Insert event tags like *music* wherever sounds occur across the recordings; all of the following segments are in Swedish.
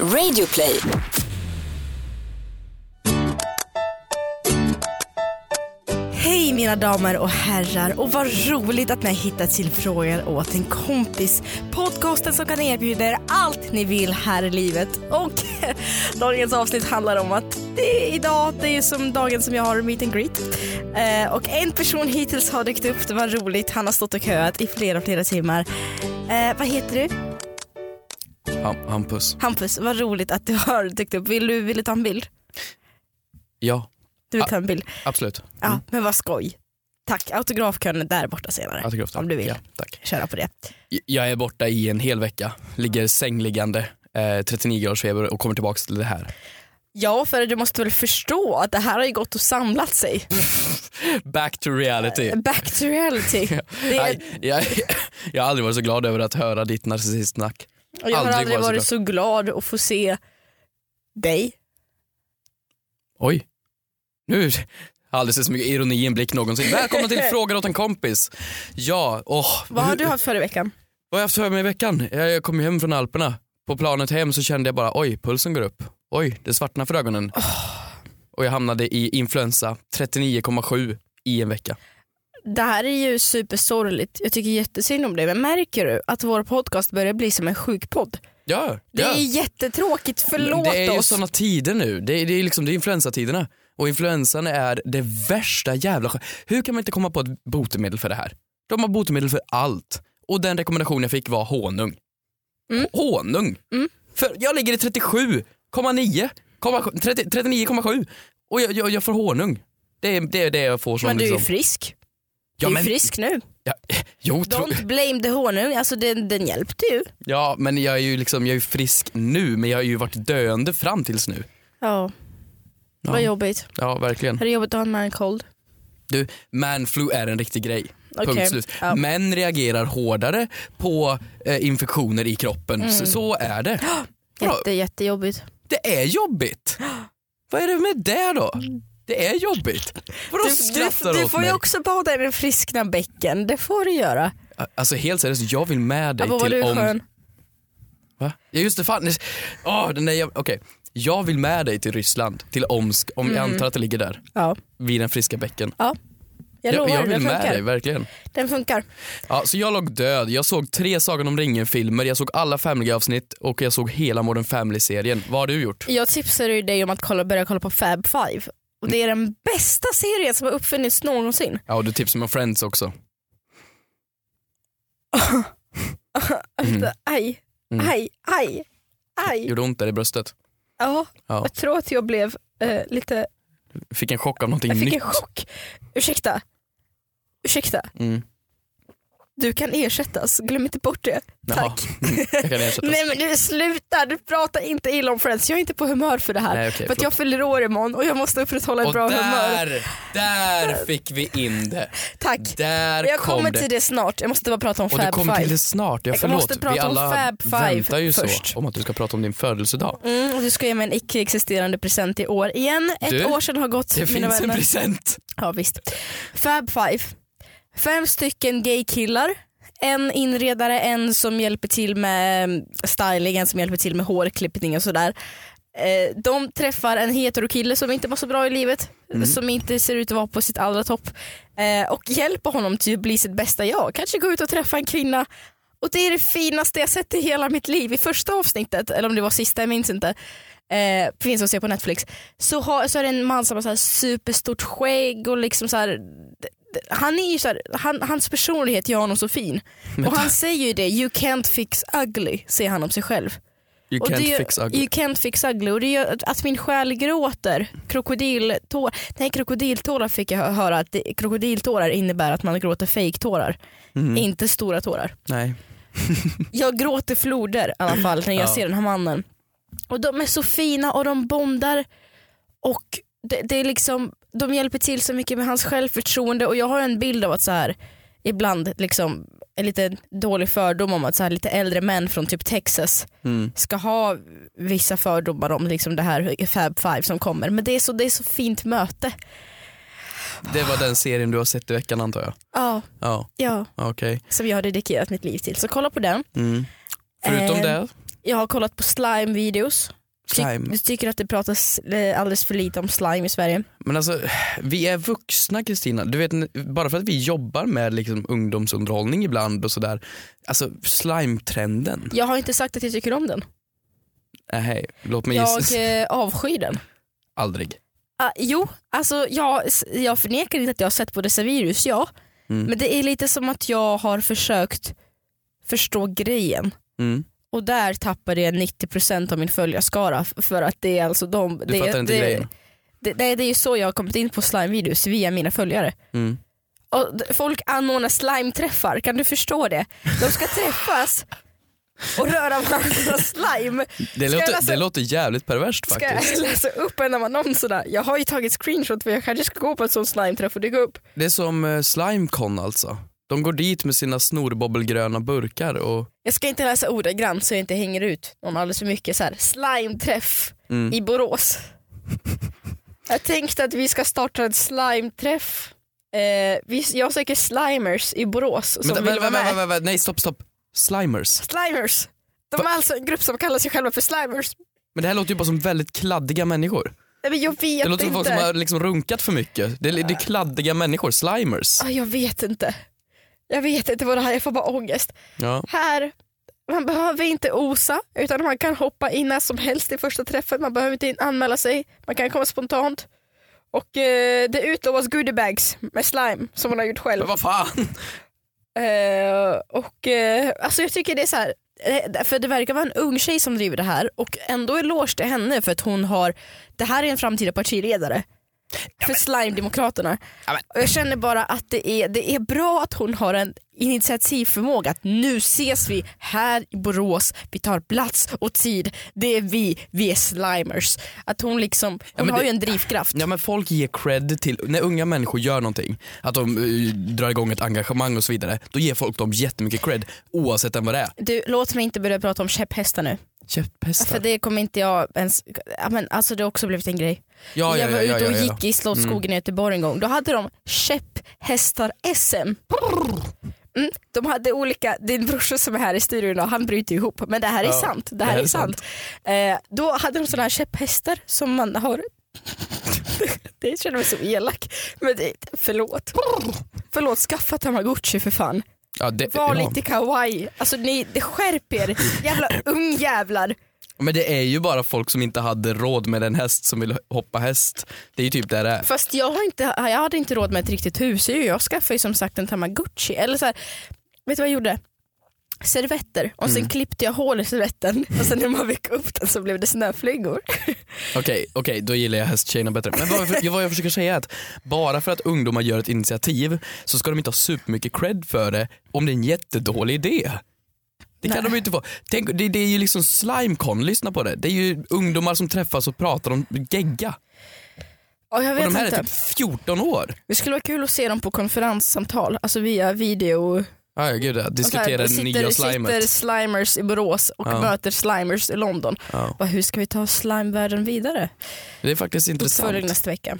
Radioplay. Hej mina damer och herrar och vad roligt att ni har hittat till Frågar åt en kompis. Podcasten som kan erbjuda er allt ni vill här i livet. Och *laughs* dagens avsnitt handlar om att det är idag, det är som dagen som jag har meet and greet. Eh, och en person hittills har dykt upp, det var roligt. Han har stått och köat i flera, flera timmar. Eh, vad heter du? Ham- Hampus. Hampus, vad roligt att du har dykt upp. Vill du, vill du ta en bild? Ja, Du vill ta en bild? absolut. Ja, men vad skoj. Tack, autografkön är där borta senare. Autograf. Om du vill Ja, tack. köra på det. Jag är borta i en hel vecka, ligger sängliggande, eh, 39 graders feber och kommer tillbaka till det här. Ja, för du måste väl förstå att det här har ju gått och samlat sig. *laughs* Back to reality. Back to reality. *laughs* Är, Jag, jag, *laughs* jag har aldrig varit så glad över att höra ditt narcissistsnack. Och jag har aldrig aldrig varit så varit så glad att få se dig. Oj, nu aldrig sett så mycket ironi i en blick någonsin. Välkomna till *laughs* Frågar åt en kompis. Ja, åh. Vad har du haft förra veckan? Vad har jag haft för mig i veckan? Jag kom hem från Alperna. På planet hem så kände jag bara oj, pulsen går upp. Oj, det svartnar för ögonen. Och jag hamnade i influensa 39,7 i en vecka. Det här är ju supersorgligt. Jag tycker jättesynd om det. Men märker du att vår podcast börjar bli som en sjukpodd? Ja, Det ja. är jättetråkigt, förlåt det är ju oss. såna tider nu. Det är, det är liksom det är influensatiderna. Och influensan är det värsta jävla Hur kan man inte komma på ett botemedel för det här? De har botemedel för allt. Och den rekommendation jag fick var honung. Mm. Honung? Mm. För jag ligger i 37,9. 30 39,7 och jag, jag, jag får honung. Det är det, är det jag får som Men du är ju liksom, frisk. Ja, du är men- frisk nu. ja, *laughs* jo, tro, Don't blame the honung, alltså den, den hjälpte ju. ja men jag är ju liksom, jag är frisk nu men jag har ju varit döende fram tills nu. Ja, Ja, vad jobbigt. ja verkligen. Är det jobbigt att ha en man cold? Du, manflu är en riktig grej. Okej, Punkt slut. ja. Män reagerar hårdare på eh, infektioner i kroppen. Mm. Så, så är det. *gasps* Jätte, jättejobbigt. Det är jobbigt. *gasps* Vad är det med det då? Det är jobbigt. Vadå Du, skrattar du, du åt får mig? ju också bada i den friskna bäcken, det får du göra. Alltså helt seriöst, jag vill med dig Abba, till du om... skön? Va? Ja just det, fan. Oh, den där jävla... Okej. Jag vill med dig till Ryssland, till Omsk, om Mm. jag antar att det ligger där, Ja, vid den friska bäcken. jag, Jag, lovar, jag vill den med dig, verkligen. Den funkar. Ja, så jag låg död, jag såg tre Sagan om ringen-filmer, jag såg alla Family-avsnitt och jag såg hela Modern Family-serien. Vad har du gjort? Jag tipsade ju dig om att kolla, börja kolla på Fab Five. Och det är den bästa serien som har uppfunnits någonsin. Ja, och du tipsade mig om Friends också. Mm. Aj, Mm. aj, aj, aj. Gjorde ont där i bröstet. Ja, Ja. jag tror att jag blev eh, lite, Fick en chock av någonting jag fick nytt. en chock. Ursäkta, ursäkta, Mm. Du kan ersättas, glöm inte bort det. Tack. *laughs* jag. Nej men du sluta, du pratar inte illa om Friends. Jag är inte på humör för det här. Nej, okej, för jag fyller år imorgon och jag måste upprätthålla ett och bra humör. där, där fick vi in det. Tack. Där Jag kom kommer det. till det snart, jag måste bara prata om Och du Fab kommer till Five. det snart. Ja, Jag förlåt. måste prata vi om alla Fab Five väntar ju först. så om att du ska prata om din födelsedag. Mm, och du ska ge mig en icke-existerande present i år igen. Ett Du, år sedan har gått Det mina finns en vänner. present. Ja visst. Fab Five. Fem stycken gaykillar. En inredare, en som hjälper till med mm, styling, en som hjälper till med hårklippning och sådär. Eh, De träffar en heterokille som inte var så bra i livet, Mm. som inte ser ut att vara på sitt allra topp eh, och hjälper honom till att bli sitt bästa jag. Kanske gå ut och träffa en kvinna och det är det finaste jag sett i hela mitt liv. I första avsnittet, eller om det var sista, jag minns inte, eh, finns att se på Netflix, så, har, så är det en man som har så här superstort skägg och liksom så här, han är ju så här, han, hans personlighet gör honom så fin. Och han säger ju det, you can't fix ugly, säger han om sig själv. You Och can't gör- fix ugly. You can't fix ugly och det gör att- min själ gråter. Krokodiltårar, nej krokodiltårar fick jag hö- höra att det, krokodiltårar innebär att man gråter fejktårar, Mhm. inte stora tårar. Nej. *laughs* Jag gråter floder i alla fall när jag Ja. ser den här mannen. Och de är så fina och de bondar och det, det är liksom, de hjälper till så mycket med hans självförtroende och jag har en bild av att så här ibland liksom en lite dålig fördom om att så här lite äldre män från typ Texas Mm. ska ha vissa fördomar om liksom det här Fab Five som kommer. Men det är så, det är så fint möte. Det var den serien du har sett i veckan antar jag? Ja, Ja, ja okej. som jag har dedikerat mitt liv till. Så kolla på den. Mm. Förutom Eh, det, Jag har kollat på slime-videos. Ty- Slime. Jag tycker att det pratas eh, alldeles för lite om slime i Sverige. Men alltså, vi är vuxna Kristina. Du vet, bara för att vi jobbar med liksom ungdomsunderhållning ibland och sådär. Alltså slime-trenden. Jag har inte sagt att jag tycker om den. Nej, låt mig Jag gissa. eh, avskyr den. Aldrig. Ah, jo, alltså jag, jag förnekar inte att jag har sett på dessa virus, ja. Mm. Men det är lite som att jag har försökt förstå grejen. Mm. Och där tappade jag 90% av min följarskara för att det är alltså de... Du det, fattar inte det, grejen. Det, det, det är ju så jag har kommit in på slime-videos via mina följare. Mm. Och folk anordnar slime-träffar, kan du förstå det? De ska träffas och röra varandra slime. Det, Ska låter, läsa- det låter jävligt perverst Ska faktiskt. jag läsa upp en av annonserna? Jag har ju tagit screenshot för jag kanske ska gå på en sån slime-träff och dyka upp. Det är som uh, Slimecon alltså. De går dit med sina snorbobbelgröna burkar och Jag ska inte läsa ordagrant så jag inte hänger ut någon alldeles för mycket. Så här, slime-träff mm. i Borås. Jag tänkte att vi ska starta en slime-träff. Eh, vi, jag söker slimers i Borås som Vänta, vill vara med. vänta, vänta, nej stopp stopp. Slimers. Slimers! De är alltså en grupp som kallar sig själva för slimers. Men det här låter ju bara som väldigt kladdiga människor. Nej, men jag vet Det låter som folk inte. som har liksom runkat för mycket. Det är, det är kladdiga människor, slimers. Ah, jag vet inte. Jag vet inte vad det här är, jag får bara ångest. Ja. Här, man behöver inte osa utan man kan hoppa in när som helst i första träffen. Man behöver inte anmäla sig, man kan komma spontant. Och eh, det utlovas goodiebags med slime som man har gjort själv. Men vad fan. Eh, och eh, alltså jag tycker det är så här. eh, För det verkar vara en ung tjej som driver det här och ändå eloge till henne för att hon har, det här är en framtida partiledare. För Slime-demokraterna. Ja, Och jag känner bara att det är, det är bra att hon har en initiativförmåga. Att nu ses vi här i Borås, vi tar plats och tid. Det är vi, vi är slimers. Att hon liksom, hon har det- ju en drivkraft. Ja men folk ger cred till, när unga människor gör någonting, att de eh, drar igång ett engagemang och så vidare, då ger folk dem jättemycket cred oavsett än vad det är. Du, låt mig inte börja prata om käpphästar nu. Käpphästar. För det kommer inte jag ens, ja, men alltså det har också blivit en grej. Ja, ja, jag var ja, ute och gick i Slottsskogen i Göteborg en gång. Då hade de käpphästar-SM. Mm, de hade olika, din brorsa som är här i studion idag, han bryter ihop men det här är sant. Det här är, sant. Eh, då hade de sådana här käpphästar som man har *laughs* det känner mig så elak. Men det, förlåt. Förlåt, skaffa tamagotchi för fan. Ja, det, Var ja. lite kawaii. Alltså ni, det skärp er. Jävla ungjävlar. Men det är ju bara folk som inte hade råd med en häst som vill hoppa häst. Det är ju typ det det är. Fast jag, har inte, jag hade inte råd med ett riktigt husdjur. Jag skaffade ju som sagt en tamagotchi. Eller så här, vet du vad jag gjorde? Servetter och sen klippte jag hål i servetten och sen när man fick upp den så blev det snöflingor. *laughs* Okej, okej, då gillar jag hästtjejerna bättre. Men vad jag, vad jag försöker säga är att bara för att ungdomar gör ett initiativ så ska de inte ha supermycket cred för det om det är en jättedålig idé. Det kan Nej. de inte få. Tänk, det, det är ju liksom Slimecon, lyssna på det. Det är ju ungdomar som träffas och pratar om gegga. Och jag Och vet de här inte. är typ 14 år. Det skulle vara kul att se dem på konferenssamtal, alltså via video. Ja, ja, gud ja. Diskutera sitter, nya sitter slimet. slimers i Borås och Ja. möter slimers i London. Ja. Bara, hur ska vi ta slimevärlden vidare? Det är faktiskt intressant. nästa vecka.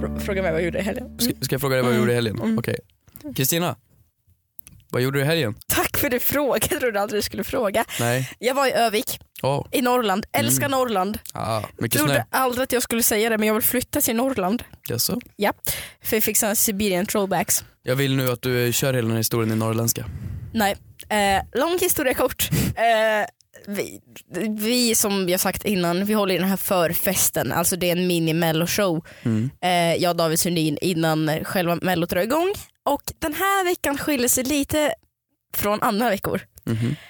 Frå- Fråga mig vad jag gjorde i helgen. Ska, ska jag fråga dig vad du Mm. gjorde i helgen? Mm. Okej. Kristina, vad gjorde du i helgen? Tack *laughs* för det fråga, jag trodde aldrig du skulle fråga. Nej? Jag var i Övik Åh, i Norrland, älskar Mm. Norrland. ah, mycket Trodde snö. aldrig att jag skulle säga det men jag vill flytta till Norrland. Jaså? För jag fick såna Siberian throwbacks. Jag vill nu att du kör hela den här historien i norrländska. Nej, eh, lång historia kort. *laughs* Eh, vi, vi som jag sagt innan, vi håller i den här förfesten, alltså det är en mini melloshow. Mm. Eh, jag och David Sundin innan själva mellot drar igång. Och den här veckan skiljer sig lite från andra veckor. Mhm. *laughs*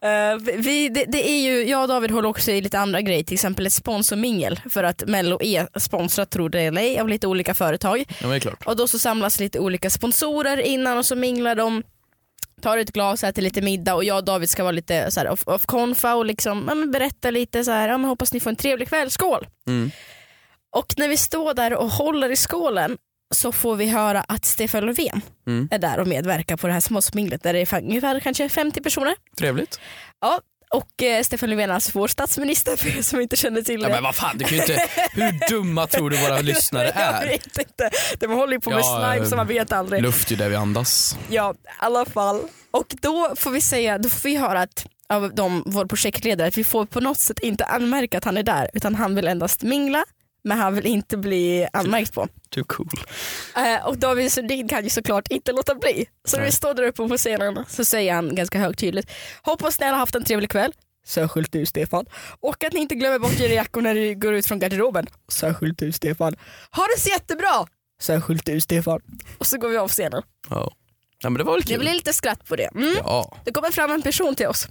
Eh, vi, det, det är ju, jag och David håller också i lite andra grejer, till exempel ett sponsormingel för att Mello är sponsrat, tror det eller ej, av lite olika företag. Ja. Och då så samlas lite olika sponsorer innan och så minglar de, tar ett glas, äter lite middag och jag och David ska vara lite så här off, off konfa och liksom, ja, berätta lite så här, ja, hoppas ni får en trevlig kväll, skål! Mm. Och när vi står där och håller i skålen så får vi höra att Stefan Löfven Mm. är där och medverkar på det här småsminglet där det är ungefär kanske 50 personer. Trevligt. Och eh, Stefan Löfven är alltså vår statsminister *laughs* för er som inte känner till det. Ja, men vad fan, du kan inte, hur dumma tror du våra *laughs* lyssnare Jag är? vet inte. De håller ju på med Ja, slime så man vet aldrig. Luft är där vi andas. Ja, i alla fall. Och då får vi säga, då får vi höra att av de, vår projektledare att vi får på något sätt inte anmärka att han är där utan han vill endast mingla men han vill inte bli anmärkt på. Är cool. Eh, och David Sundin kan ju såklart inte låta bli. Så när vi står där uppe på scenen så säger han ganska högtydligt Hoppas ni har haft en trevlig kväll. Särskilt du Stefan. Och att ni inte glömmer bort era jackor när ni går ut från garderoben. Särskilt du Stefan. Ha det så jättebra! Särskilt du Stefan. Och så går vi av scenen. Ja. ja men det var väl Det kul. blir lite skratt på det. Mm. Ja. Det kommer fram en person till oss.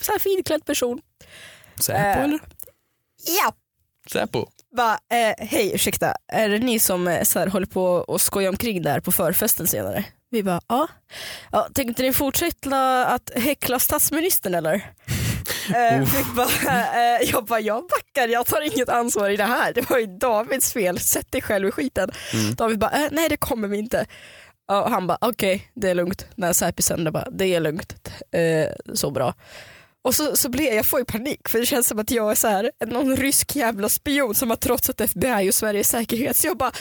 Så här finklädd person. Säpo Eh. eller? Ja. Säpo? Va, eh, hej ursäkta, är det ni som eh, så här, håller på och skojar omkring där på förfesten senare? Vi bara ja. ja tänkte ni fortsätta att häckla statsministern eller? *laughs* eh, vi bara, eh, jag bara jag backar, jag tar inget ansvar i det här. Det var ju Davids fel, sätt dig själv i skiten. Mm. David bara eh, nej det kommer vi inte. Och han bara okej det är lugnt. När Säpi sände bara det är lugnt. Eh, så bra. Och så, så blir jag, jag får ju panik för det känns som att jag är så här, någon rysk jävla spion som har trotsat FBI och Sveriges säkerhet. Så jag bara,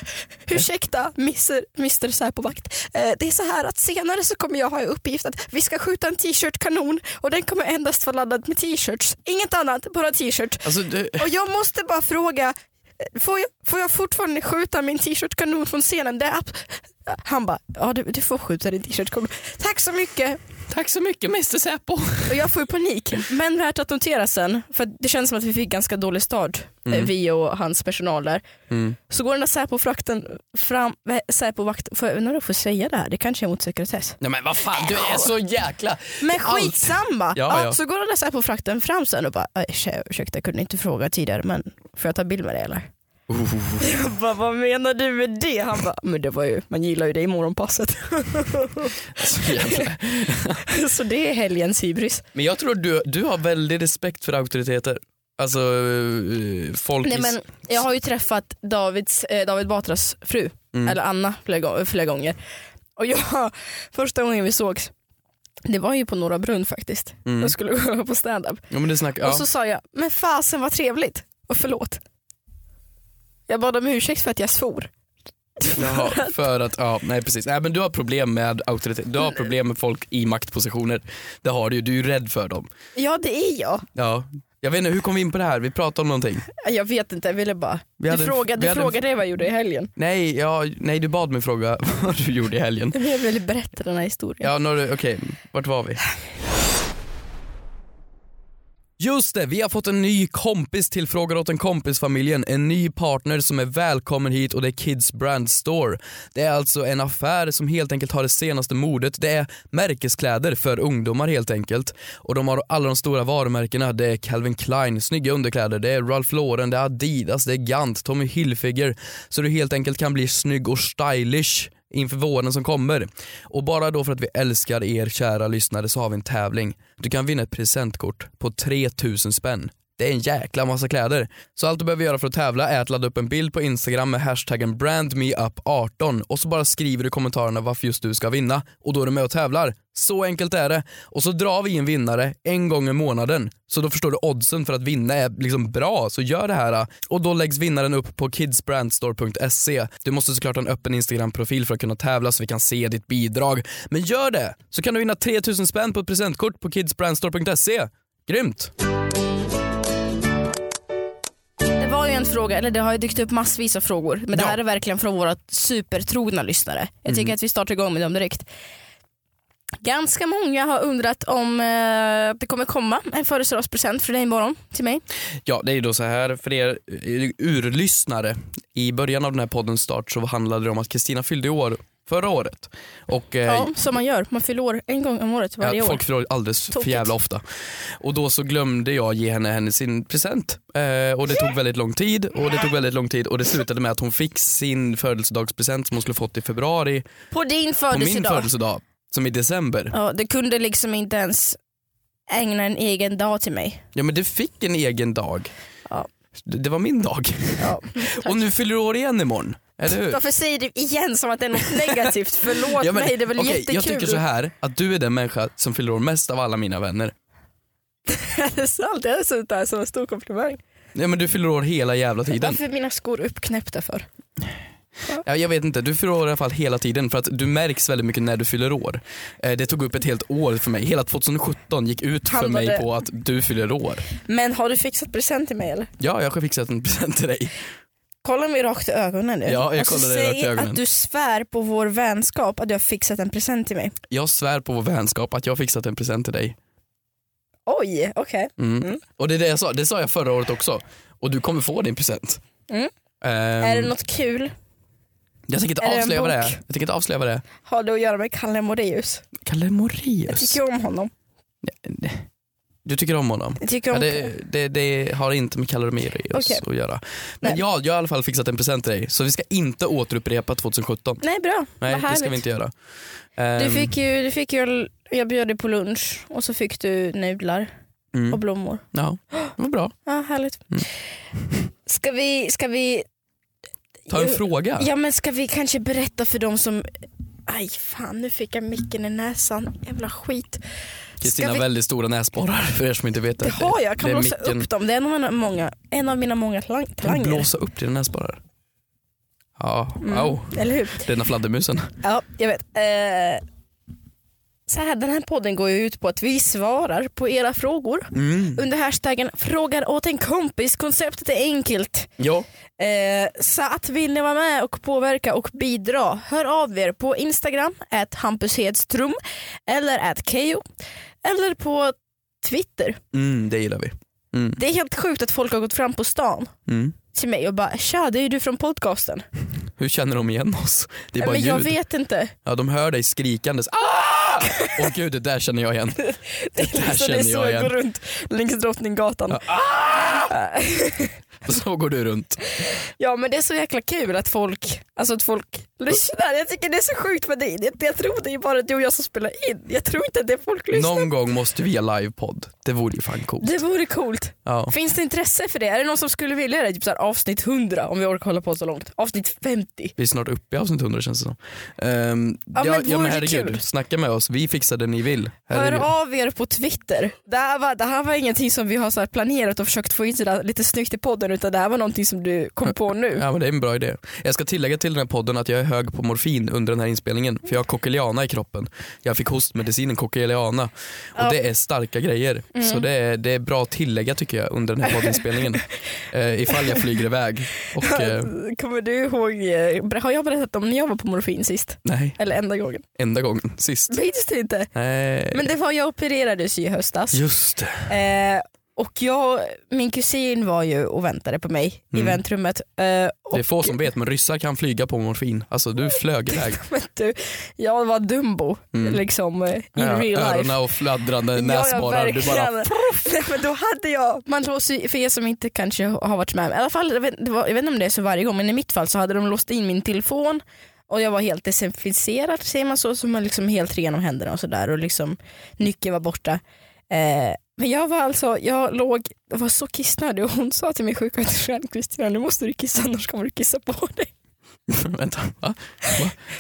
ursäkta Mr, Mr Säpovakt. Eh, det är så här att senare så kommer jag ha i uppgift att vi ska skjuta en t-shirt-kanon och den kommer endast vara laddad med t-shirts. Inget annat, bara t-shirt. Alltså, du, Och jag måste bara fråga, eh, får jag, får jag fortfarande skjuta min t-shirt-kanon från scenen? Det är han bara, ja du, du får skjuta din t-shirt-kanon. Tack så mycket. Tack så mycket Mr Säpo. Och jag får ju panik. Men värt att notera sen, för det känns som att vi fick ganska dålig start, eh, vi och hans personal där. Mm. Så går den där Säpo-frakten fram, äh, Säpo-vakt, får jag undrar om jag får säga det här? Det kanske är mot sekretess. Nej men vad fan, du är så jäkla... Men skitsamma! Ja, Ja. Så går den där Säpo-frakten fram sen och bara, "Äh, ursäkta jag kunde inte fråga tidigare men får jag ta bild med dig eller? *laughs* Jag bara, vad menar du med det? Han bara, men det var ju, man gillar ju det i morgonpasset. Så jävla... *laughs* så det är helgens hybris. Men jag tror du, du har väldigt respekt för auktoriteter. Alltså eh, folk Nej, men jag har ju träffat Davids, eh, David Batras fru, Mm. eller Anna flera, flera gånger. Och jag, första gången vi sågs, det var ju på Norra Brunn faktiskt. Mm. Jag skulle gå på stand-up. Ja, snack, ja. Och så sa jag, men fasen vad trevligt och förlåt. Jag bad om ursäkt för att jag svor. Jaha, för att, ja, nej precis. Nej men du har problem med auktoritet, du har problem med folk i maktpositioner. Det har du ju, du är ju rädd för dem. Ja det är jag. Ja. Jag vet inte, hur kom vi in på det här? Vi pratade om någonting. Jag vet inte, jag ville bara. Vi Du, frågade, vi du frågade vad jag gjorde i helgen. Nej, ja, nej du bad mig fråga *laughs* vad du gjorde i helgen. Jag ville berätta den här historien. Ja, okej, vart var vi? Just det, vi har fått en ny kompis till Frågar åt en kompis-familjen. En ny partner som är välkommen hit och det är Kids Brand Store. Det är alltså en affär som helt enkelt har det senaste modet. Det är märkeskläder för ungdomar helt enkelt. Och de har alla de stora varumärkena. Det är Calvin Klein, snygga underkläder, det är Ralph Lauren, det är Adidas, det är Gant, Tommy Hilfiger. Så du helt enkelt kan bli snygg och stylish inför våren som kommer. Och bara då för att vi älskar er kära lyssnare så har vi en tävling. Du kan vinna ett presentkort på 3000 spänn. Det är en jäkla massa kläder. Så allt du behöver göra för att tävla är att ladda upp en bild på Instagram med hashtaggen brandmeup18 och så bara skriver du i kommentarerna varför just du ska vinna och då är du med och tävlar. Så enkelt är det. Och så drar vi en vinnare en gång i månaden. Så då förstår du oddsen för att vinna är liksom bra, så gör det här. Och då läggs vinnaren upp på kidsbrandstore.se. Du måste såklart ha en öppen Instagram-profil för att kunna tävla så vi kan se ditt bidrag. Men gör det! Så kan du vinna 3000 spänn på ett presentkort på kidsbrandstore.se. Grymt! En fråga, eller det har ju dykt upp massvis av frågor. Men det Ja. här är verkligen från våra supertrogna lyssnare. Jag tycker Mm. att vi startar igång med dem direkt. Ganska många har undrat om eh, det kommer komma en födelsedagspresent för dig imorgon till mig. Ja, det är ju då så här för er eh, urlyssnare. I början av den här poddens start så handlade det om att Kristina fyllde år förra året. Och, eh, Ja, som man gör. Man fyller år en gång om året varje Ja, år. folk fyller år alldeles för Tokigt. jävla ofta. Och då så glömde jag ge henne, henne sin present. Eh, och det tog väldigt lång tid och det tog väldigt lång tid och det slutade med att hon fick sin födelsedagspresent som hon skulle fått i februari På din på min födelsedag. födelsedag som i december. Ja, det kunde liksom inte ens ägna en egen dag till mig. Ja men det fick en egen dag. Ja. Det, det var min dag. Ja, *laughs* Och nu fyller du år igen imorgon. Eller hur? Varför säger du igen som att det är något negativt? *laughs* Förlåt Ja, men, mig, det är väl okej, jättekul. Jag tycker så här att du är den människa som fyller år mest av alla mina vänner. *laughs* är det sant? Jag har suttit där som en stor komplimang. Ja men du fyller år hela jävla tiden. Varför är mina skor uppknäppta för? Ja, jag vet inte, du fyller år i alla fall hela tiden för att du märks väldigt mycket när du fyller år. Eh, Det tog upp ett helt år för mig, hela 2017 gick ut för mig på att du fyller år. Men har du fixat present till mig eller? Ja, jag har fixat en present till dig. Kolla mig rakt i ögonen nu. Ja, jag och så kollar dig säg rakt i ögonen. att du svär på vår vänskap att du har fixat en present till mig. Jag svär på vår vänskap att jag har fixat en present till dig. Oj, okej. Mm. Mm. Och det är det jag sa, det sa jag förra året också. Och du kommer få din present. Mm. Ehm, Är det något kul? Jag tänker inte avslöja det? Jag tänker inte avslöja det. Har det att göra med Kalle Moraeus? Kalle Jag Moraeus. tycker om honom. Du tycker om honom? Jag tycker Ja, om det, det, det har inte med Kalle Moraeus Okej. att göra. Men Nej. ja, jag har i alla fall fixat en present till dig. Så vi ska inte återupprepa 2017. Nej bra, Nej, vad det härligt. ska vi inte göra. Du Ehm, fick ju, du fick ju, jag bjöd dig på lunch och så fick du nudlar och mm, blommor. ja, det var bra. Ja, härligt. Mm. Ska vi, ska vi Ta en Jo, fråga. Ja men ska vi kanske berätta för dem som Aj fan nu fick jag micken i näsan, jävla skit. Kristina har vi- väldigt stora näsborrar för er som inte vet Det har jag, jag kan det blåsa micken. upp dem. Det är en av mina många, en av mina många talang- Kan du talanger. blåsa upp dina näsborrar? Ja, Mm, au. Eller hur? Rena fladdermusen. Ja, jag vet. Eh, så här, den här podden går ju ut på att vi svarar på era frågor Mm. under hashtaggen frågar åt en kompis. Konceptet är enkelt. Ja, Eh, så att vill ni vara med och påverka och bidra, hör av er på Instagram, at Hampus Hedström eller at Keyyo eller på Twitter. mm, det gillar vi. Mm. Det är helt sjukt att folk har gått fram på stan Mm. till mig och bara “tja, det är ju du från podcasten”. *laughs* Hur känner de igen oss? Det är bara Men jag ljud. vet inte. Ja, de hör dig skrikandes. Ah! Åh gud, det där känner jag igen. *laughs* Det där är, så det är känner så jag jag går runt längs Drottninggatan. Ja. *laughs* *laughs* Så går du runt. Ja men det är så jäkla kul att folk, alltså att folk lyssnar. Jag tycker det är så sjukt för dig. Jag, tror det är bara du och jag som spelar in. Jag tror inte att det är folk lyssnar. Någon gång måste vi ha livepodd. Det vore ju fan coolt. Det vore coolt. Ja. Finns det intresse för det? Är det någon som skulle vilja det? Typ så här, avsnitt 100 om vi orkar hålla på så långt. Avsnitt 50. Vi är snart uppe i avsnitt 100 känns det som. Um, ja, men ja, men det herregud, kul? snacka med oss. Vi fixar det ni vill. Hör Herregud. av er på Twitter. Det här var, det här var ingenting som vi har så planerat och försökt få in lite snyggt i podden utan det här var någonting som du kom på nu. Ja men det är en bra idé. Jag ska tillägga till den här podden att jag är hög på morfin under den här inspelningen för jag har coqueliana i kroppen. Jag fick hostmedicinen coqueliana och Ja. det är starka grejer. Mm. Så det är, det är bra att tillägga tycker jag under den här poddinspelningen. *laughs* eh, ifall jag flyger iväg. Och, eh, Kommer du ihåg, eh, har jag berättat om när jag var på morfin sist? nej, Eller enda gången? enda gången sist. Minns du inte? Nej. Men det var jag opererades ju i höstas. Just det. Eh, och jag, min kusin var ju och väntade på mig i Mm. väntrummet. Eh, Det är få som vet men ryssar kan flyga på morfin. Alltså du flög *laughs* iväg. du, jag var Dumbo Mm. liksom eh, in Ja, real life. öronen och fladdrande Ja, ja, näsborrar. du bara. Nej, men då hade jag, man låser, för er som inte kanske har varit med, i alla fall, jag vet, var, jag vet inte om det är så varje gång men i mitt fall så hade de låst in min telefon och jag var helt desinficerad, säger man så, så man liksom helt ren om händerna och sådär och liksom nyckeln var borta. Eh, men jag var alltså, jag låg, jag var så kissnödig och hon sa till min sjuksköterska, Kristina nu måste du kissa annars kommer du kissa på dig. *laughs* vänta, va?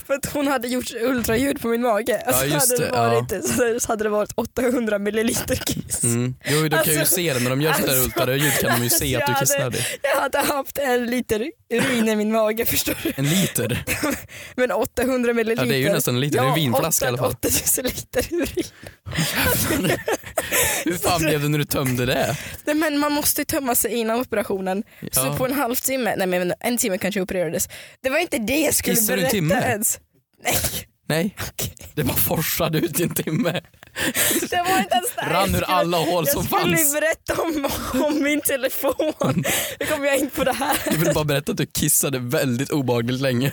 För att hon hade gjort ultraljud på min mage. Ja, Alltså just hade det det, ja. varit, så, *laughs* så hade det varit 800 milliliter kiss. Mm. Jo, de kan ju Alltså- se det. När de gör alltså- ultraljud kan de ju se att du hade- kissnödig. Jag hade haft en liter urin i min mage förstår du. En liter? *laughs* Men 800 milliliter. Ja det är ju nästan en liter, det är en vinflaska i alla fall. 8000 liter urin. Hur fan blev det när du tömde det? Nej, men man måste ju tömma sig innan operationen. Så Ja. på en halvtimme, nej men en timme kanske opererades. Det var inte det jag skulle Kissade du en berätta timme? ens. Nej, Nej, det bara forsade ut i en timme. det var inte ens det här. Rann ur alla hål som Jag skulle fanns. berätta om, om min telefon. Nu kommer jag in på det här. Du vill bara berätta att du kissade väldigt obehagligt länge.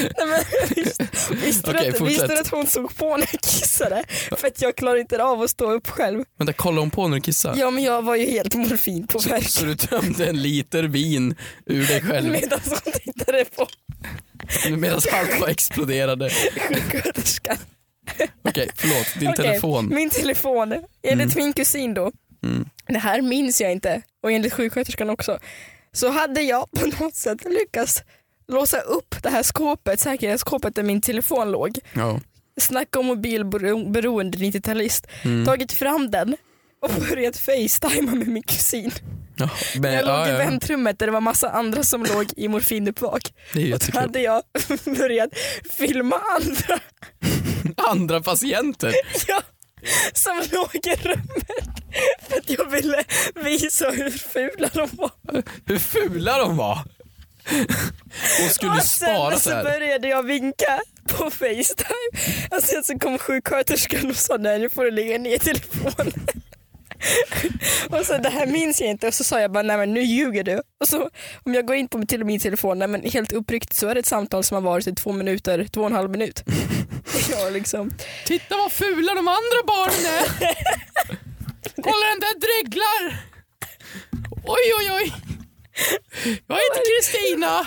Nej, men, visst, visste, Okej, du att, visste du att hon såg på när jag kissade? För att jag klarar inte av att stå upp själv. Vänta, kolla hon på när du kissade? Ja men jag var ju helt morfin på Så verk du tömde en liter vin ur dig själv medan hon tittade på medan allt bara exploderade. sjuksköterskan. Okej, förlåt. Din Okej, telefon. Min telefon, enligt min kusin då, Mm. det här minns jag inte och enligt sjuksköterskan också, så hade jag på något sätt lyckats låsa upp det här skåpet, säkerhetsskåpet där min telefon låg. Ja. Snacka om mobilberoende 90-talist. Mm. Tagit fram den och börjat facetima med min kusin. Ja, men, Jag låg ja, i väntrummet där det var massa andra som låg i morfinuppvak. Och jättekul. hade jag *laughs* börjat filma andra *laughs* Andra patienter. *laughs* ja, som låg i rummet för att jag ville visa hur fula de var. Hur fula de var. Och skulle och spara sen så så här. började jag vinka på Facetime och sen så kom sjuksköterskan och sa nej nu får du lägga ner telefonen. *laughs* och så det här minns jag inte och så sa jag bara nej men nu ljuger du. Och så om jag går in på till min telefon, nej men helt uppriktigt så är det ett samtal som har varit i två minuter, två och en halv minut. *laughs* ja, liksom. Titta vad fula de andra barnen är. *laughs* Kolla den där dreglar. Oj oj oj. Jag heter Kristina.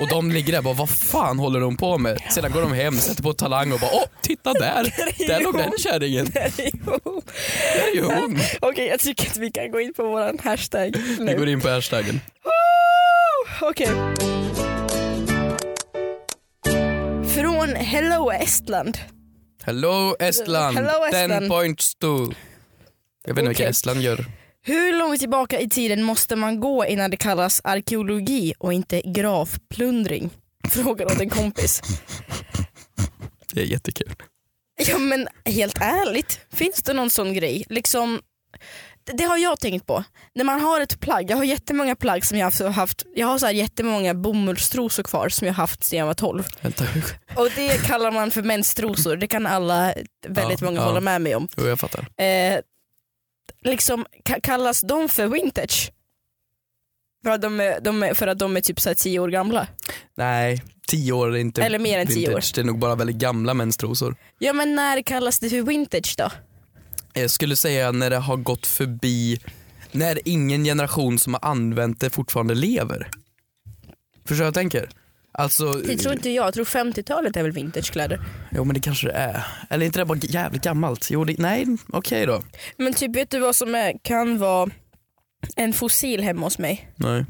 Och de ligger där och bara, vad fan håller de på med? Sedan går de hem, sätter på Talang och bara, åh titta där. *laughs* Där låg den kärringen. Där är ju hon. *laughs* Okej jag tycker att vi kan gå in på våran hashtag Vi nu. går in på hashtaggen. Okej. Från Hello Estland. Hello Estland, Hello, ten Estland. points to... Jag vet inte vilka Okej. Estland gör. Hur långt tillbaka i tiden måste man gå innan det kallas arkeologi och inte gravplundring? *laughs* Frågar åt en kompis. Det är jättekul. Ja men helt ärligt, finns det någon sån grej? Liksom, det, det har jag tänkt på. När man har ett plagg, jag har jättemånga plagg som jag har haft, haft jag har så här jättemånga bomullstrosor kvar som jag har haft sedan jag var 12. Vänta, Och det kallar man för menstrosor, det kan alla väldigt Ja, många ja. hålla med mig om. jo jag fattar. Eh, liksom, ka- kallas de för vintage? För att de är, de är, för att de är typ så 10 år gamla? Nej, tio år är inte Eller mer än tio vintage. år. Det är nog bara väldigt gamla menstrosor. Ja men när kallas det för vintage då? Jag skulle säga när det har gått förbi, när ingen generation som har använt det fortfarande lever. Förstår du vad jag tänker? Alltså, Det tror inte jag, jag tror 50-talet är väl vintagekläder. jo men det kanske det är. Eller inte det bara jävligt gammalt? Jo, det, nej okej då. Men typ vet du vad som är, kan vara en fossil hemma hos mig? Nej.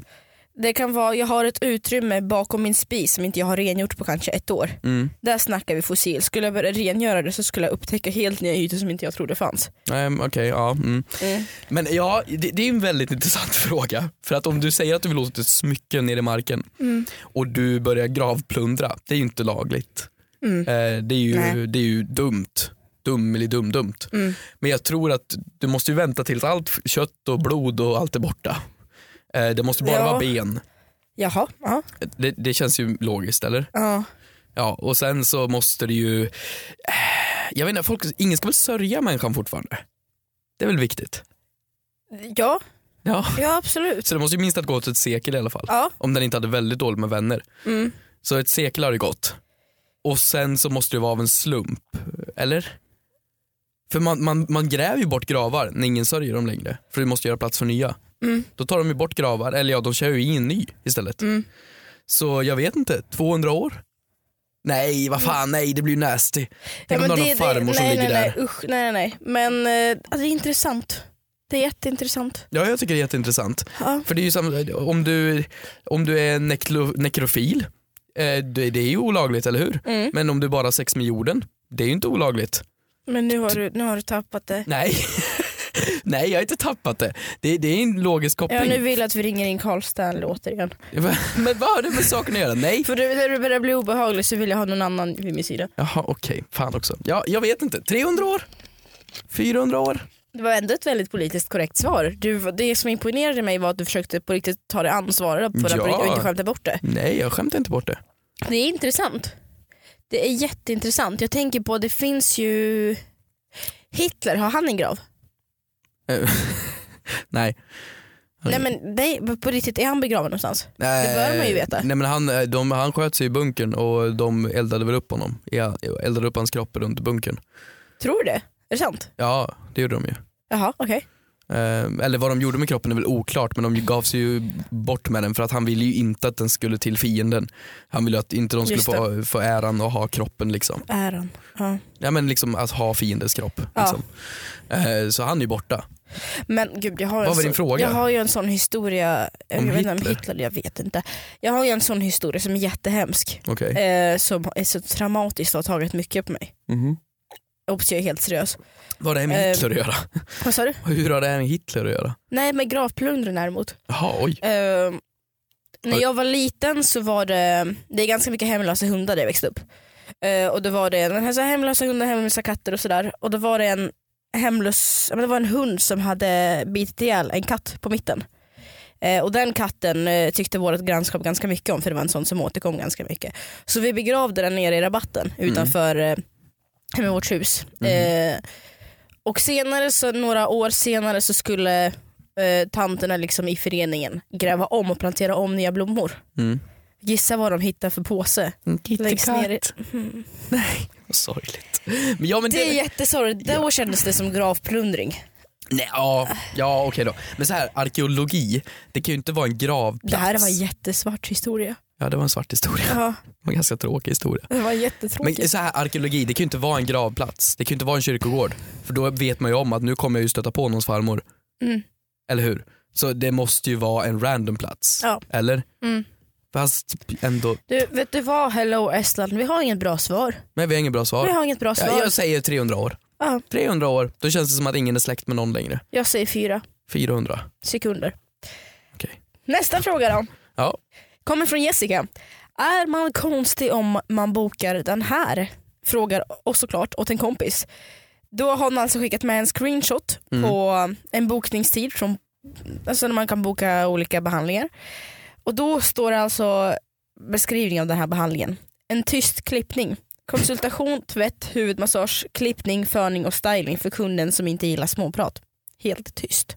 Det kan vara, jag har ett utrymme bakom min spis som inte jag har rengjort på kanske ett år. Mm. Där snackar vi fossil. Skulle jag börja rengöra det så skulle jag upptäcka helt nya ytor som inte jag trodde fanns. Nej, okej, ja. Mm. Mm. Men ja, det, det är en väldigt intressant *laughs* fråga. För att om du säger att du vill låta ett smycke ner i marken Mm. och du börjar gravplundra, det är ju inte lagligt. Mm. Eh, det, är ju, Nej. det är ju dumt. Dum eller dum dumt. Mm. Men jag tror att du måste ju vänta tills allt kött och blod och allt är borta. Eh, det måste bara Ja. vara ben. Jaha, ja. Det, det känns ju logiskt eller? ja. Ja, och sen så måste det ju, eh, jag vet inte, folk, ingen ska väl sörja människan fortfarande? Det är väl viktigt? Ja, Ja. ja absolut. Så det måste ju minst ha gått ett sekel i alla fall. Ja. Om den inte hade väldigt dåligt med vänner. Mm. Så ett sekel har det gått. Och sen så måste det vara av en slump, eller? För man, man, man gräver ju bort gravar när ingen sörjer dem längre. För du måste göra plats för nya. Mm. Då tar de ju bort gravar, eller ja de kör ju in ny istället. Mm. Så jag vet inte, 200 år? Nej vad fan nej det blir ju nasty. Tänk om du har någon farmor som nej, ligger nej, där. nej, usch, nej, nej, nej. Men eh, alltså, det är intressant. Det är jätteintressant. Ja jag tycker det är jätteintressant. Ja. För det är ju samma, om du, om du är neklo, nekrofil, eh, det, det är ju olagligt eller hur? Mm. Men om du bara har sex med jorden, det är ju inte olagligt. Men nu har, du, nu har du tappat det. Nej, *laughs* *laughs* nej jag har inte tappat det. Det, det är en logisk koppling. nu vill jag att vi ringer in Carl Stanley återigen. *laughs* Men vad har det med saken att göra? Nej. För du- när du börjar bli obehaglig så vill jag ha någon annan vid min sida. Jaha okej, fan också. Ja, jag vet inte, 300 år? 400 år? Det var ändå ett väldigt politiskt korrekt svar. Du, det som imponerade mig var att du försökte på riktigt ta det ansvaret för Ja. att och inte skämta bort det. Nej jag skämtar inte bort det. Det är intressant. Det är jätteintressant. Jag tänker på, det finns ju Hitler, har han en grav? Eh, *laughs* nej. Nej men nej, på riktigt, är han begraven någonstans? Det bör man ju veta. Nej men han, eh, de, han sköt sig i bunkern och de eldade väl upp honom. Ja, eldade upp hans kropp runt bunkern. Tror du det? Är det sant? Ja det gjorde de ju. Jaha, okej. Eh, eller vad de gjorde med kroppen är väl oklart men de gav sig ju bort med den för att han ville ju inte att den skulle till fienden. Han ville att inte de skulle få, få äran att ha kroppen liksom. Äran. Ja. Ja men liksom att ha fiendens kropp. Ja. Liksom. Så han är ju borta. Men gud jag har, Vad var din fråga? jag har ju en sån historia, jag Om vet inte om Hitler? Hitler, jag vet inte. Jag har ju en sån historia som är jättehemsk. Okej. Eh, som är så traumatisk och har tagit mycket på mig. Mhm. Hoppas jag är helt seriös. Vad har det här med Eh, Hitler att göra? Vad sa du? *laughs* Hur har det här med Hitler att göra? Nej med gravplundring däremot. Jaha, oj. Eh, när jag var liten så var det, det är ganska mycket hemlösa hundar där jag växte upp. Eh, och då var det den här, så här hemlösa hundar, hemlösa katter och sådär. Och då var det en hemlös, det var en hund som hade bitit ihjäl en katt på mitten. Eh, och den katten eh, tyckte vårt grannskap ganska mycket om för det var en sån som återkom ganska mycket. Så vi begravde den nere i rabatten utanför eh, hemma i vårt hus. Eh, och senare, så, några år senare så skulle eh, tanterna liksom i föreningen gräva om och plantera om nya blommor. Mm. Gissa vad de hittar för påse. Längst ner i... *laughs* Mm. Sorgligt. Men ja, men Det är jättesorgligt, då kändes det som gravplundring. Nej, ja, ja okej då. Men så här, arkeologi, det kan ju inte vara en gravplats. Det här var en jättesvart historia. Ja det var en svart historia. Ja, Det var en ganska tråkig historia. det var jättetråkigt. Men så här, arkeologi, det kan ju inte vara en gravplats. Det kan ju inte vara en kyrkogård. För då vet man ju om att nu kommer jag ju stöta på någons farmor. Mm. Eller hur? Så det måste ju vara en random plats. Ja. Eller? Mm. Fast ändå, Du, vet du vad Hello Estland, vi har inget bra svar. men vi har inget bra Vi svar. har inget bra svar. Ja, jag säger 300 år. Ja, 300 år, då känns det som att ingen är släkt med någon längre. jag säger fyra 400. sekunder. Okej. Nästa fråga då. Ja. Kommer från Jessica. Är man konstig om man bokar den här? Frågar och såklart åt en kompis. Då har hon alltså skickat med en screenshot Mm. på en bokningstid från, alltså när man kan boka olika behandlingar. Och då står det alltså beskrivning av den här behandlingen. En tyst klippning. Konsultation, tvätt, huvudmassage, klippning, förning och styling för kunden som inte gillar småprat. Helt tyst.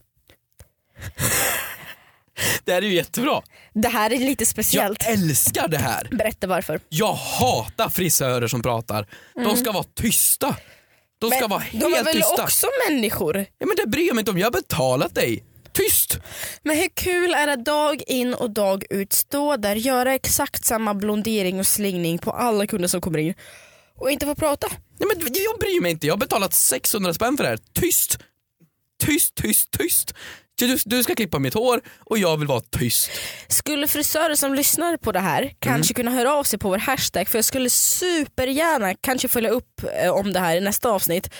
Det här är ju jättebra. Det här är lite speciellt. Jag älskar det här. Berätta varför. Jag hatar frisörer som pratar. De ska vara tysta. De ska vara Mm. de är helt väl tysta. också människor? Ja, men det bryr jag mig inte om, jag har betalat dig. Tyst! Men hur kul är det att dag in och dag ut stå där, göra exakt samma blondering och slingning på alla kunder som kommer in och inte få prata? Ja, men jag bryr mig inte, jag har betalat 600 spänn för det här. Tyst! Tyst, tyst, tyst. Du, du ska klippa mitt hår och jag vill vara tyst. Skulle frisörer som lyssnar på det här kanske Mm. kunna höra av sig på vår hashtag för jag skulle supergärna kanske följa upp eh, om det här i nästa avsnitt.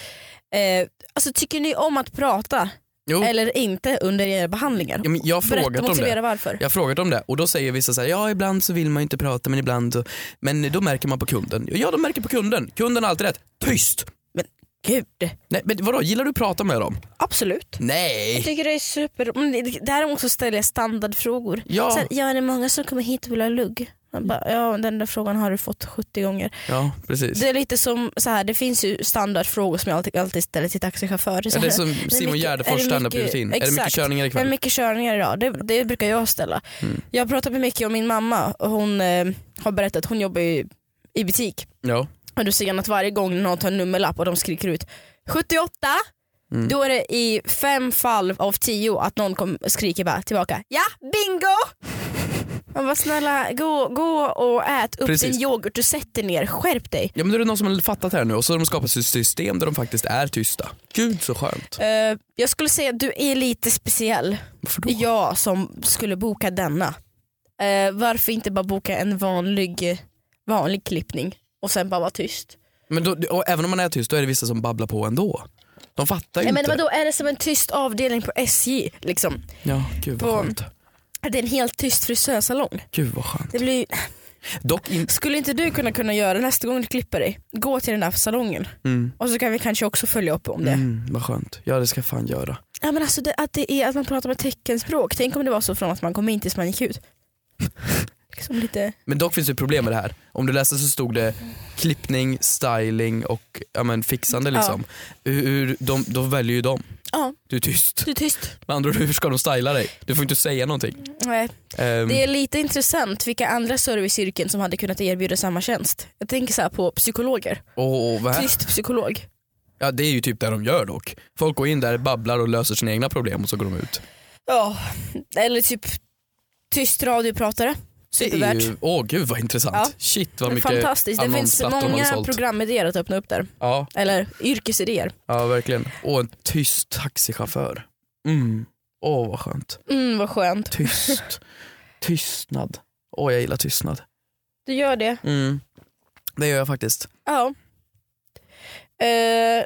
Eh, alltså tycker ni om att prata Jo, eller inte under era behandlingar? ja, men jag har Berätta frågat och om motivera det. varför. Jag har frågat om det och då säger vissa så här, ja ibland så vill man inte prata men ibland så... Men då märker man på kunden. Ja de märker på kunden, kunden har alltid rätt. Tyst! Gud, Nej men vadå, gillar du att prata med dem? absolut. Jag Nej! tycker det är super, men däremot så ställer jag standardfrågor. Ja, Så här, ja det är många som kommer hit och vill ha lugg. Bara, ja den där frågan har du fått 70 gånger. ja precis. Det är lite som så här, det finns ju standardfrågor som jag alltid, alltid ställer till taxichaufförer. Ja, det är som Simon är Gärdenfors det standup-rutin. Är det mycket körningar Är det ikväll? mycket körningar idag? Det, det brukar jag ställa. Mm. Jag pratar med mycket om min mamma och hon eh, har berättat, hon jobbar ju i butik. Ja. Och du ser att varje gång någon tar en nummerlapp och de skriker ut 78 Mm. då är det i fem fall av tio att någon kom, skriker bara tillbaka ja bingo! Man bara snälla gå, gå och ät upp Precis. din yoghurt och sätt dig ner, skärp dig. ja men då är det någon som har fattat det här nu och så har de skapat ett system där de faktiskt är tysta. Gud så skönt. Eh, jag skulle säga att du är lite speciell. Varför då? Jag som skulle boka denna. Eh, varför inte bara boka en vanlig, vanlig klippning och sen bara vara tyst? Men då, och även om man är tyst då är det vissa som babblar på ändå. De fattar ju inte. menar, vadå, är det som en tyst avdelning på SJ? Liksom? Ja, gud vad På- skönt. Det är en helt tyst frisörsalong. Gud vad skönt. Det blir, Dock in... skulle inte du kunna kunna göra nästa gång du klipper dig, gå till den där salongen Mm. och så kan vi kanske också följa upp om det. Mm, vad skönt. Ja det ska jag fan göra. Ja, men alltså det, att, det är, att man pratar med teckenspråk, tänk om det var så från att man kom in tills man gick ut. *laughs* liksom lite, Men dock finns det problem med det här. Om du läste så stod det klippning, styling och ja, men, fixande liksom. Hur, hur, de, då väljer ju de. Ja Du är tyst. du är tyst. Med andra ord, hur ska de styla dig? Du får inte säga någonting. Nej. Ehm, Det är lite intressant vilka andra serviceyrken som hade kunnat erbjuda samma tjänst. Jag tänker så här på psykologer, och, vad är- tyst psykolog. Ja det är ju typ det de gör dock. Folk går in där, babblar och löser sina egna problem och så går de ut. Ja, eller typ tyst radiopratare. Det är Supervärt. ju, åh gud vad intressant. Ja. Shit vad mycket Fantastiskt, det finns många programidéer att öppna upp där. Ja, Eller yrkesidéer. ja verkligen. Och en tyst taxichaufför. Mm. Åh vad skönt. Mm vad skönt. Tyst. Tystnad. Åh jag gillar tystnad. Du gör det. Mm. Det gör jag faktiskt. Ja. Eh,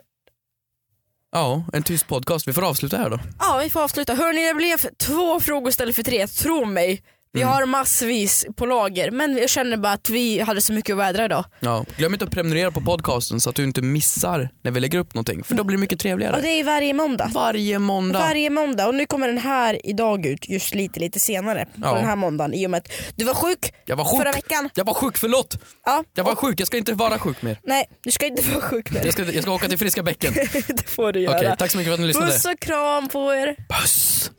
Ja, en tyst podcast. Vi får avsluta här då. ja vi får avsluta. Hörni det blev två frågor istället för tre, tro mig. Vi Mm. har massvis på lager men jag känner bara att vi hade så mycket att vädra idag. Ja. Glöm inte att prenumerera på podcasten så att du inte missar när vi lägger upp någonting. För då blir det mycket Och trevligare. det är varje måndag. Varje måndag. Varje måndag och nu kommer den här idag ut just lite lite senare på Ja. den här måndagen i och med att du var sjuk Jag var sjuk. förra veckan. Jag var sjuk, förlåt. Ja. Jag var sjuk, jag ska inte vara sjuk mer. Nej du ska inte vara sjuk mer. Jag ska, jag ska åka till friska bäcken. Okej, *laughs* det får du göra. tack så mycket för att ni lyssnade. Puss och kram på er. Puss!